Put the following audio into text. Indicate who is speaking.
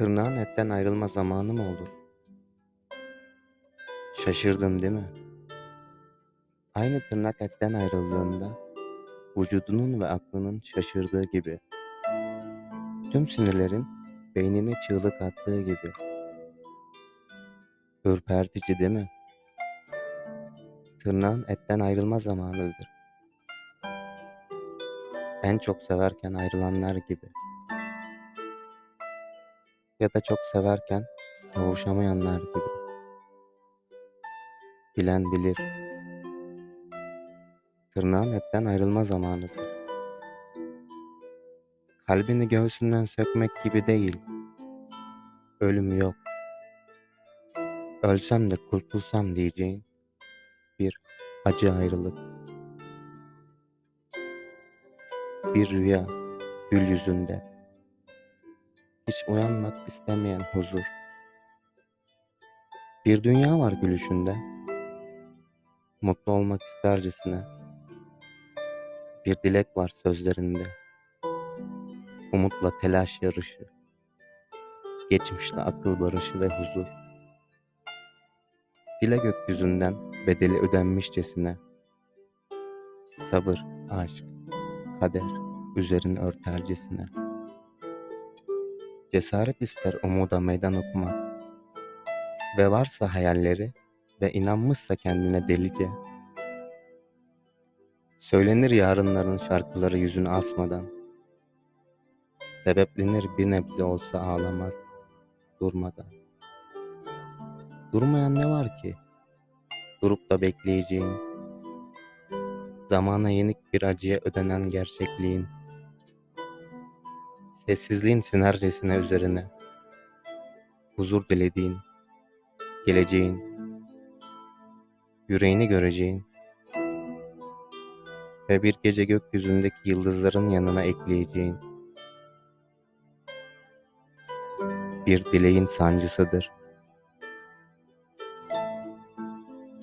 Speaker 1: Tırnağın etten ayrılma zamanı mı olur? Şaşırdın değil mi? Aynı tırnak etten ayrıldığında vücudunun ve aklının şaşırdığı gibi. Tüm sinirlerin beynine çığlık attığı gibi. Ürpertici değil mi? Tırnağın etten ayrılma zamanıdır. En çok severken ayrılanlar gibi. Ya da çok severken kavuşamayanlar gibi. Bilen bilir. Tırnağın etten ayrılma zamanıdır. Kalbini göğsünden sökmek gibi değil. Ölüm yok. Ölsem de kurtulsam diyeceğin bir acı ayrılık. Bir rüya gül yüzünde. Hiç uyanmak istemeyen huzur. Bir dünya var gülüşünde. Mutlu olmak istercesine. Bir dilek var sözlerinde. Umutla telaş yarışı. Geçmişle akıl barışı ve huzur. Dile gökyüzünden bedeli ödenmişçesine. Sabır, aşk, kader üzerini örtercesine. Cesaret ister umuda meydan okumak. Ve varsa hayalleri ve inanmışsa kendine delice. Söylenir yarınların şarkıları yüzünü asmadan. Sebeplenir bir nebze olsa ağlamaz durmadan. Durmayan ne var ki? Durup da bekleyeceğin. Zamana yenik bir acıya ödenen gerçekliğin. Sessizliğin sinercesine üzerine. Huzur dilediğin. Geleceğin. Yüreğini göreceğin. Ve bir gece gökyüzündeki yıldızların yanına ekleyeceğin. Bir dileğin sancısıdır.